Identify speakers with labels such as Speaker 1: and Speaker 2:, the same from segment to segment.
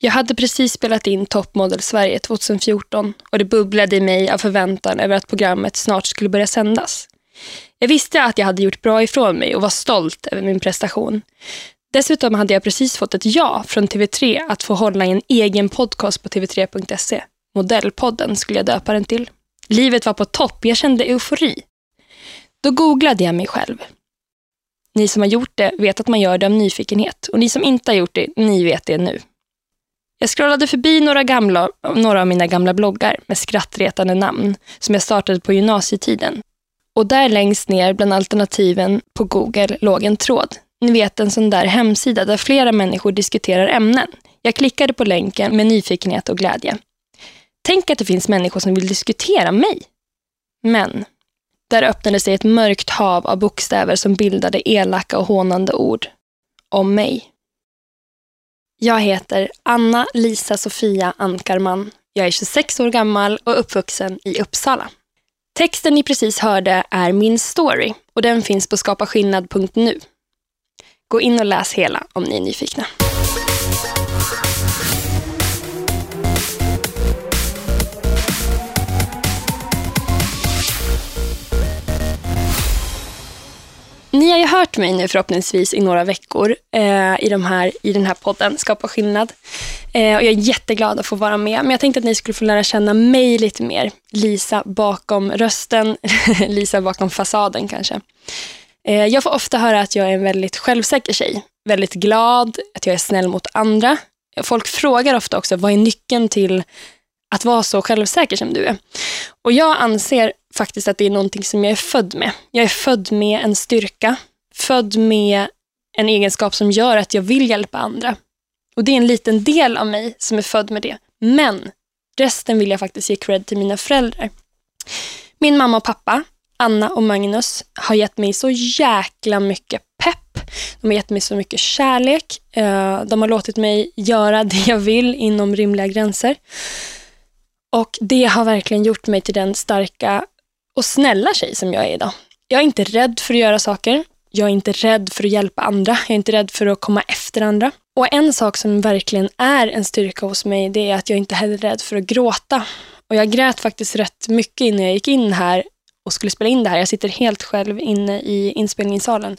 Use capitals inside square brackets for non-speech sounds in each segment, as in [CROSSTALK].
Speaker 1: Jag hade precis spelat in Toppmodell Sverige 2014 och det bubblade i mig av förväntan över att programmet snart skulle börja sändas. Jag visste att jag hade gjort bra ifrån mig och var stolt över min prestation. Dessutom hade jag precis fått ett ja från TV3 att få hålla i en egen podcast på tv3.se. Modellpodden skulle jag döpa den till. Livet var på topp, jag kände eufori. Då googlade jag mig själv. Ni som har gjort det vet att man gör det av nyfikenhet och ni som inte har gjort det, ni vet det nu. Jag scrollade förbi några, gamla, några av mina gamla bloggar med skrattretande namn som jag startade på gymnasietiden. Och där längst ner bland alternativen på Google låg en tråd. Ni vet en sån där hemsida där flera människor diskuterar ämnen. Jag klickade på länken med nyfikenhet och glädje. Tänk att det finns människor som vill diskutera mig. Men där öppnade sig ett mörkt hav av bokstäver som bildade elaka och hånande ord om mig. Jag heter Anna Lisa Sofia Ankarman. Jag är 26 år gammal och uppvuxen i Uppsala. Texten ni precis hörde är min story och den finns på skapaskillnad.nu. Gå in och läs hela om ni är nyfikna. Ni har ju hört mig nu förhoppningsvis i några veckor eh, i, de här, i den här podden Skapa skillnad. Eh, och jag är jätteglad att få vara med. Men jag tänkte att ni skulle få lära känna mig lite mer. Lisa bakom rösten, [LAUGHS] Lisa bakom fasaden kanske. Eh, jag får ofta höra att jag är en väldigt självsäker tjej. Väldigt glad, att jag är snäll mot andra. Folk frågar ofta också, vad är nyckeln till att vara så självsäker som du är? Och jag anser faktiskt att det är någonting som jag är född med. Jag är född med en styrka, född med en egenskap som gör att jag vill hjälpa andra. Och det är en liten del av mig som är född med det. Men resten vill jag faktiskt ge cred till mina föräldrar. Min mamma och pappa, Anna och Magnus, har gett mig så jäkla mycket pepp. De har gett mig så mycket kärlek. Eh, de har låtit mig göra det jag vill inom rimliga gränser. Och det har verkligen gjort mig till den starka och snälla tjej som jag är idag. Jag är inte rädd för att göra saker. Jag är inte rädd för att hjälpa andra. Jag är inte rädd för att komma efter andra. Och en sak som verkligen är en styrka hos mig, det är att jag inte heller är rädd för att gråta. Och jag grät faktiskt rätt mycket innan jag gick in här och skulle spela in det här. Jag sitter helt själv inne i inspelningssalen.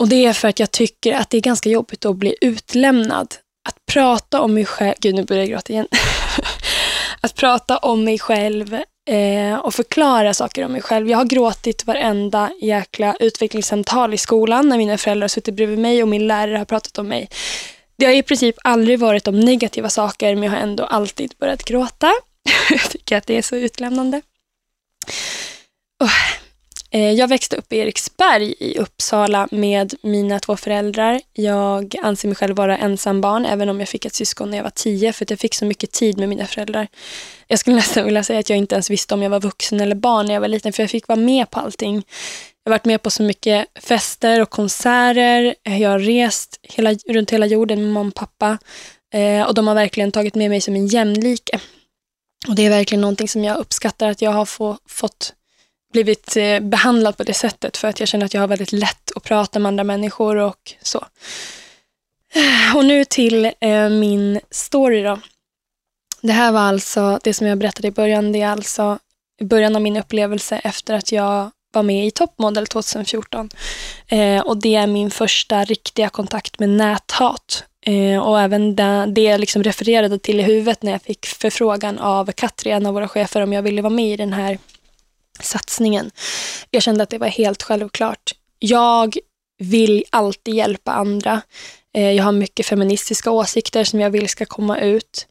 Speaker 1: Och det är för att jag tycker att det är ganska jobbigt att bli utlämnad. Att prata om mig själv, gud nu börjar jag gråta igen. [LAUGHS] att prata om mig själv eh, och förklara saker om mig själv. Jag har gråtit varenda jäkla utvecklingssamtal i skolan när mina föräldrar har suttit bredvid mig och min lärare har pratat om mig. Det har i princip aldrig varit om negativa saker men jag har ändå alltid börjat gråta. [LAUGHS] jag tycker att det är så utlämnande. Oh. Eh, jag växte upp i Eriksberg i Uppsala med mina två föräldrar. Jag anser mig själv vara ensambarn även om jag fick ett syskon när jag var tio för att jag fick så mycket tid med mina föräldrar. Jag skulle [LAUGHS] nästan vilja säga att jag inte ens visste om jag var vuxen eller barn när jag var liten för jag fick vara med på allting. Jag har varit med på så mycket fester och konserter. Jag har rest hela, runt hela jorden med mamma och pappa. Eh, och de har verkligen tagit med mig som en jämlike. Och det är verkligen någonting som jag uppskattar att jag har få, fått blivit eh, behandlad på det sättet för att jag känner att jag har väldigt lätt att prata med andra människor och så. Eh, och nu till eh, min story då. Det här var alltså, det som jag berättade i början, det är alltså början av min upplevelse efter att jag var med i Toppmodell 2014. Eh, och det är min första riktiga kontakt med näthat. Eh, och även det, det jag liksom refererade till i huvudet när jag fick förfrågan av Katri, en av våra chefer, om jag ville vara med i den här satsningen. Jag kände att det var helt självklart. Jag vill alltid hjälpa andra. Eh, jag har mycket feministiska åsikter som jag vill ska komma ut.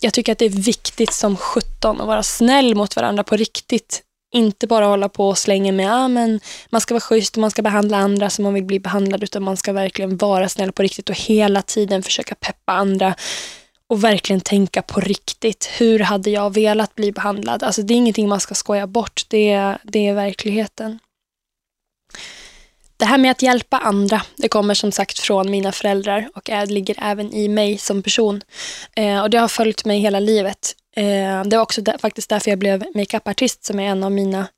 Speaker 1: Jag tycker att det är viktigt som 17 att vara snäll mot varandra på riktigt. Inte bara hålla på och slänga med ah, men man ska vara schysst och man ska behandla andra som man vill bli behandlad utan man ska verkligen vara snäll på riktigt och hela tiden försöka peppa andra och verkligen tänka på riktigt. Hur hade jag velat bli behandlad? Alltså det är ingenting man ska skoja bort. Det, det är verkligheten. Det här med att hjälpa andra, det kommer som sagt från mina föräldrar och ligger även i mig som person. Eh, och Det har följt mig hela livet. Eh, det var också där, faktiskt därför jag blev makeupartist som är en av mina,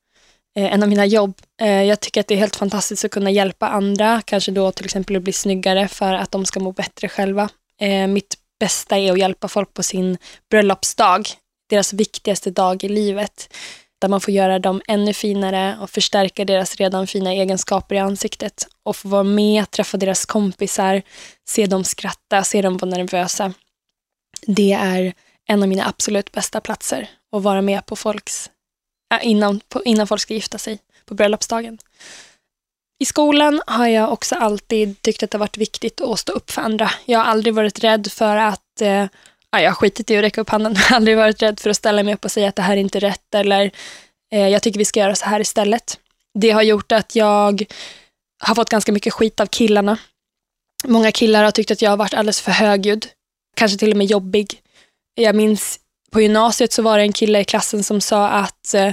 Speaker 1: eh, en av mina jobb. Eh, jag tycker att det är helt fantastiskt att kunna hjälpa andra, kanske då till exempel att bli snyggare för att de ska må bättre själva. Eh, mitt bästa är att hjälpa folk på sin bröllopsdag, deras viktigaste dag i livet. Där man får göra dem ännu finare och förstärka deras redan fina egenskaper i ansiktet. Och få vara med, träffa deras kompisar, se dem skratta, se dem vara nervösa. Det är en av mina absolut bästa platser att vara med på folks, äh, innan, innan folk ska gifta sig på bröllopsdagen. I skolan har jag också alltid tyckt att det har varit viktigt att stå upp för andra. Jag har aldrig varit rädd för att eh, jag har skitit i att räcka upp handen. [LAUGHS] Jag har aldrig varit rädd för att ställa mig upp och säga att det här är inte rätt eller eh, jag tycker vi ska göra så här istället. Det har gjort att jag har fått ganska mycket skit av killarna. Många killar har tyckt att jag har varit alldeles för högljudd, kanske till och med jobbig. Jag minns på gymnasiet så var det en kille i klassen som sa att eh,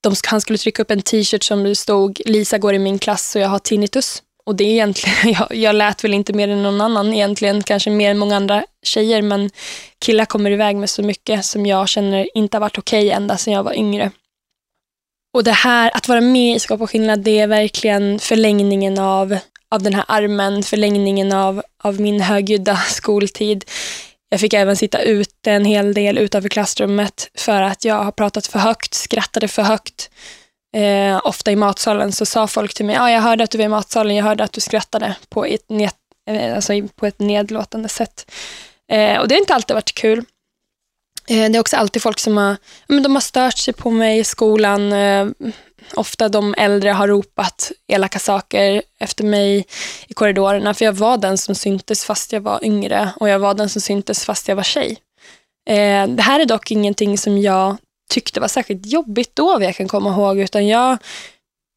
Speaker 1: de, han skulle trycka upp en t-shirt som det stod Lisa går i min klass och jag har tinnitus. Och det är egentligen, [LAUGHS] jag, jag lät väl inte mer än någon annan egentligen, kanske mer än många andra tjejer, men killar kommer iväg med så mycket som jag känner inte har varit okej okay ända sedan jag var yngre. Och det här, att vara med i Skapa skillnad, det är verkligen förlängningen av, av den här armen, förlängningen av, av min högljudda [LAUGHS] skoltid. Jag fick även sitta ute en hel del utanför klassrummet för att jag har pratat för högt, skrattade för högt. Eh, ofta i matsalen så sa folk till mig, ah, jag hörde att du var i matsalen, jag hörde att du skrattade på ett, ned, eh, alltså på ett nedlåtande sätt. Eh, och det har inte alltid varit kul. Eh, det är också alltid folk som har, men de har stört sig på mig i skolan. Eh, Ofta de äldre har ropat elaka saker efter mig i korridorerna, för jag var den som syntes fast jag var yngre och jag var den som syntes fast jag var tjej. Eh, det här är dock ingenting som jag tyckte var särskilt jobbigt då, vad jag kan komma ihåg, utan jag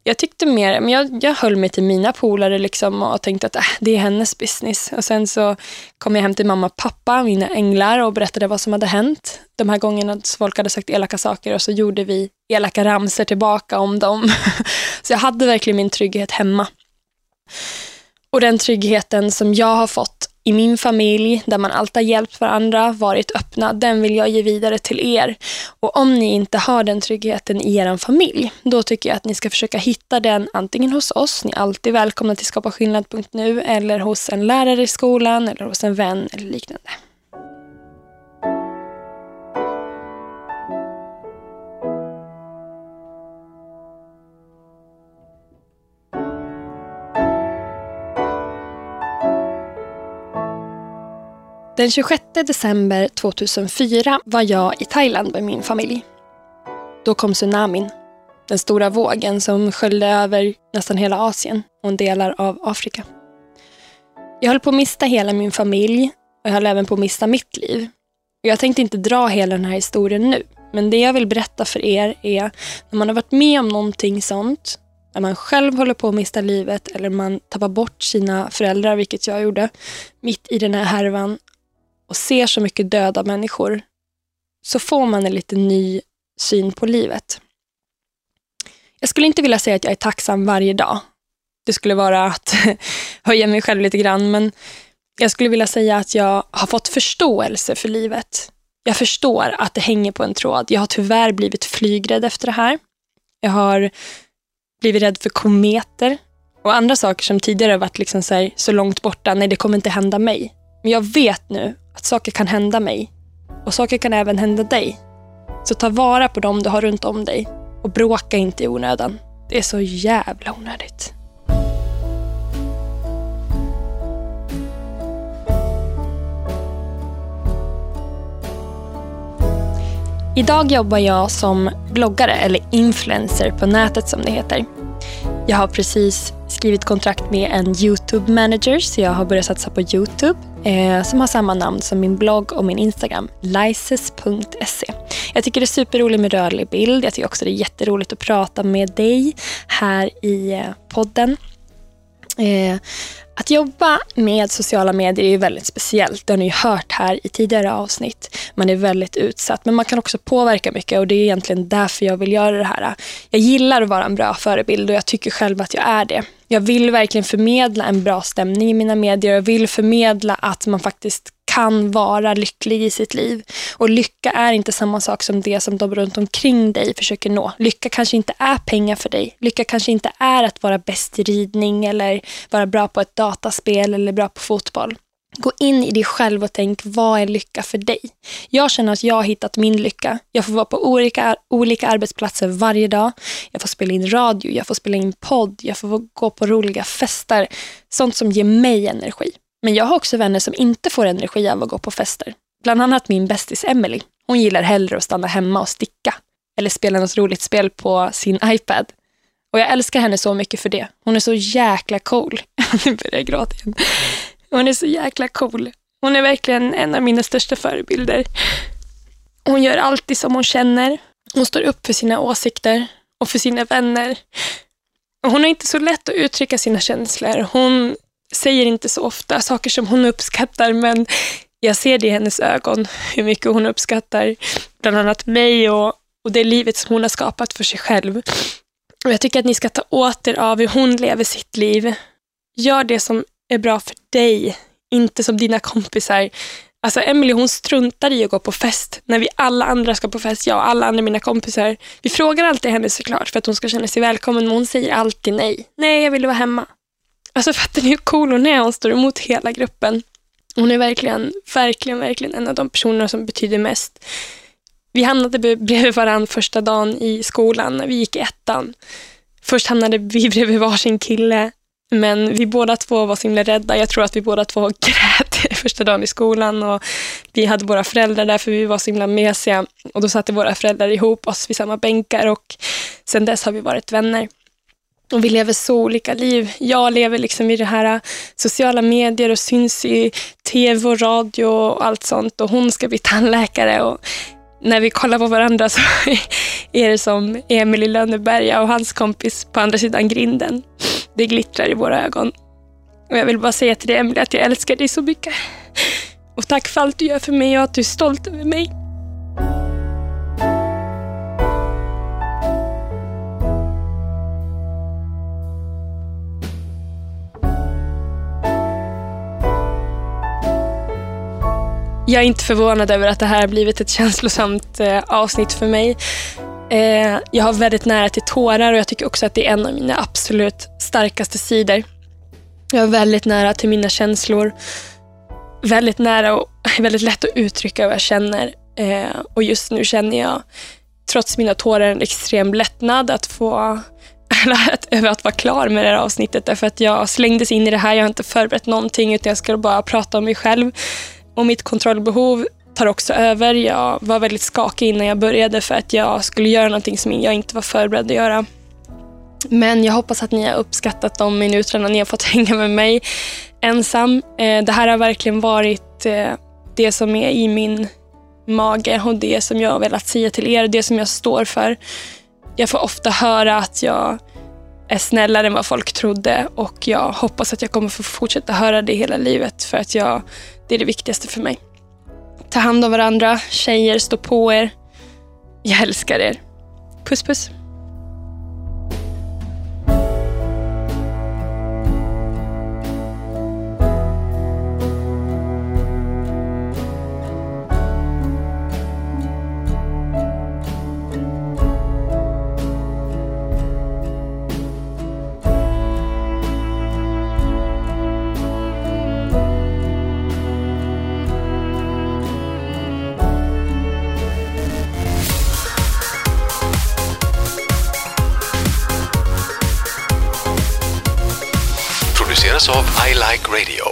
Speaker 1: jag tyckte mer, men jag, jag höll mig till mina polare liksom och tänkte att äh, det är hennes business. Och sen så kom jag hem till mamma och pappa, mina änglar, och berättade vad som hade hänt. De här gångerna folk hade sagt elaka saker och så gjorde vi elaka ramser tillbaka om dem. [LAUGHS] så jag hade verkligen min trygghet hemma. Och den tryggheten som jag har fått i min familj, där man alltid har hjälpt varandra, varit öppna, den vill jag ge vidare till er. Och om ni inte har den tryggheten i er familj, då tycker jag att ni ska försöka hitta den antingen hos oss, ni är alltid välkomna till skapaskillnad.nu, eller hos en lärare i skolan, eller hos en vän eller liknande. Den 26 december 2004 var jag i Thailand med min familj. Då kom tsunamin, den stora vågen som sköljde över nästan hela Asien och delar av Afrika. Jag höll på att mista hela min familj och jag höll även på att mista mitt liv. Jag tänkte inte dra hela den här historien nu, men det jag vill berätta för er är när man har varit med om någonting sånt, när man själv håller på att mista livet eller man tappar bort sina föräldrar, vilket jag gjorde, mitt i den här härvan, och ser så mycket döda människor så får man en lite ny syn på livet. Jag skulle inte vilja säga att jag är tacksam varje dag. Det skulle vara att [LAUGHS] höja mig själv lite grann, men jag skulle vilja säga att jag har fått förståelse för livet. Jag förstår att det hänger på en tråd. Jag har tyvärr blivit flygrädd efter det här. Jag har blivit rädd för kometer och andra saker som tidigare varit liksom så, här, så långt borta. Nej, det kommer inte hända mig. Men jag vet nu att saker kan hända mig och saker kan även hända dig. Så ta vara på dem du har runt om dig och bråka inte i onödan. Det är så jävla onödigt. Idag jobbar jag som bloggare eller influencer på nätet som det heter. Jag har precis skrivit kontrakt med en YouTube manager så jag har börjat satsa på YouTube eh, som har samma namn som min blogg och min Instagram, lices.se. Jag tycker det är superroligt med rörlig bild. Jag tycker också det är jätteroligt att prata med dig här i eh, podden. Eh, att jobba med sociala medier är ju väldigt speciellt. Det har ni ju hört här i tidigare avsnitt. Man är väldigt utsatt, men man kan också påverka mycket och det är egentligen därför jag vill göra det här. Jag gillar att vara en bra förebild och jag tycker själv att jag är det. Jag vill verkligen förmedla en bra stämning i mina medier. Jag vill förmedla att man faktiskt kan vara lycklig i sitt liv. Och lycka är inte samma sak som det som de runt omkring dig försöker nå. Lycka kanske inte är pengar för dig. Lycka kanske inte är att vara bäst i ridning eller vara bra på ett dataspel eller bra på fotboll. Gå in i dig själv och tänk, vad är lycka för dig? Jag känner att jag har hittat min lycka. Jag får vara på olika, olika arbetsplatser varje dag. Jag får spela in radio, jag får spela in podd, jag får gå på roliga fester. Sånt som ger mig energi. Men jag har också vänner som inte får energi av att gå på fester. Bland annat min bästis Emily. Hon gillar hellre att stanna hemma och sticka. Eller spela något roligt spel på sin iPad. Och jag älskar henne så mycket för det. Hon är så jäkla cool. [LAUGHS] Nu börjar jag gråta igen. Hon är så jäkla cool. Hon är verkligen en av mina största förebilder. Hon gör alltid som hon känner. Hon står upp för sina åsikter och för sina vänner. hon har inte så lätt att uttrycka sina känslor. Hon säger inte så ofta saker som hon uppskattar, men jag ser det i hennes ögon, hur mycket hon uppskattar bland annat mig och, och det livet som hon har skapat för sig själv. Och Jag tycker att ni ska ta åt er av hur hon lever sitt liv. Gör det som är bra för dig, inte som dina kompisar. Alltså Emily hon struntar i att gå på fest när vi alla andra ska på fest, jag och alla andra mina kompisar. Vi frågar alltid henne såklart för att hon ska känna sig välkommen, men hon säger alltid nej. Nej, jag vill vara hemma. Alltså fattar ni hur cool hon är? Hon står emot hela gruppen. Hon är verkligen, verkligen, verkligen en av de personerna som betyder mest. Vi hamnade bredvid varandra första dagen i skolan när vi gick i ettan. Först hamnade vi [LAUGHS] bredvid varsin kille men vi båda två var så himla rädda. Jag tror att vi båda två [LAUGHS] grät första dagen i skolan och vi hade våra föräldrar där för vi var så himla mesiga. Och då satte våra föräldrar ihop oss vid samma bänkar och sedan dess har vi varit vänner. Och vi lever så olika liv. Jag lever liksom i det här äh, sociala medier och syns i tv och radio och allt sånt och hon ska bli tandläkare. Och när vi kollar på varandra så [LAUGHS] är det som Emil i Lönneberga och hans kompis på andra sidan grinden. Det glittrar i våra ögon. Och jag vill bara säga till dig Emelie att jag älskar dig så mycket. Och tack för allt du gör för mig och att du är stolt över mig. Jag är inte förvånad över att det här har blivit ett känslosamt eh, avsnitt för mig. Eh, jag har väldigt nära till tårar och jag tycker också att det är en av mina absolut starkaste sidor. Jag har väldigt nära till mina känslor. Väldigt nära och [LAUGHS] väldigt lätt att uttrycka vad jag känner. Eh, och just nu känner jag, trots mina tårar, en extrem lättnad att få [LAUGHS] över att vara klar med det här avsnittet. Därför att jag slängdes in i det här. Jag har inte förberett någonting utan jag ska bara prata om mig själv. Och mitt kontrollbehov tar också över. Jag var väldigt skakig innan jag började för att jag skulle göra någonting som jag inte var förberedd att göra. Men jag hoppas att ni har uppskattat de minuterna ni har fått [LAUGHS] hänga med mig ensam. Eh, det här har verkligen varit eh, det som är i min mage och det som jag har velat säga till er, det som jag står för. Jag får ofta höra att jag är snällare än vad folk trodde och jag hoppas att jag kommer få fortsätta höra det hela livet för att jag, det är det viktigaste för mig. Ta hand om varandra. Tjejer, stå på er. Jag älskar er. Puss puss.
Speaker 2: Produceras av I Like Radio.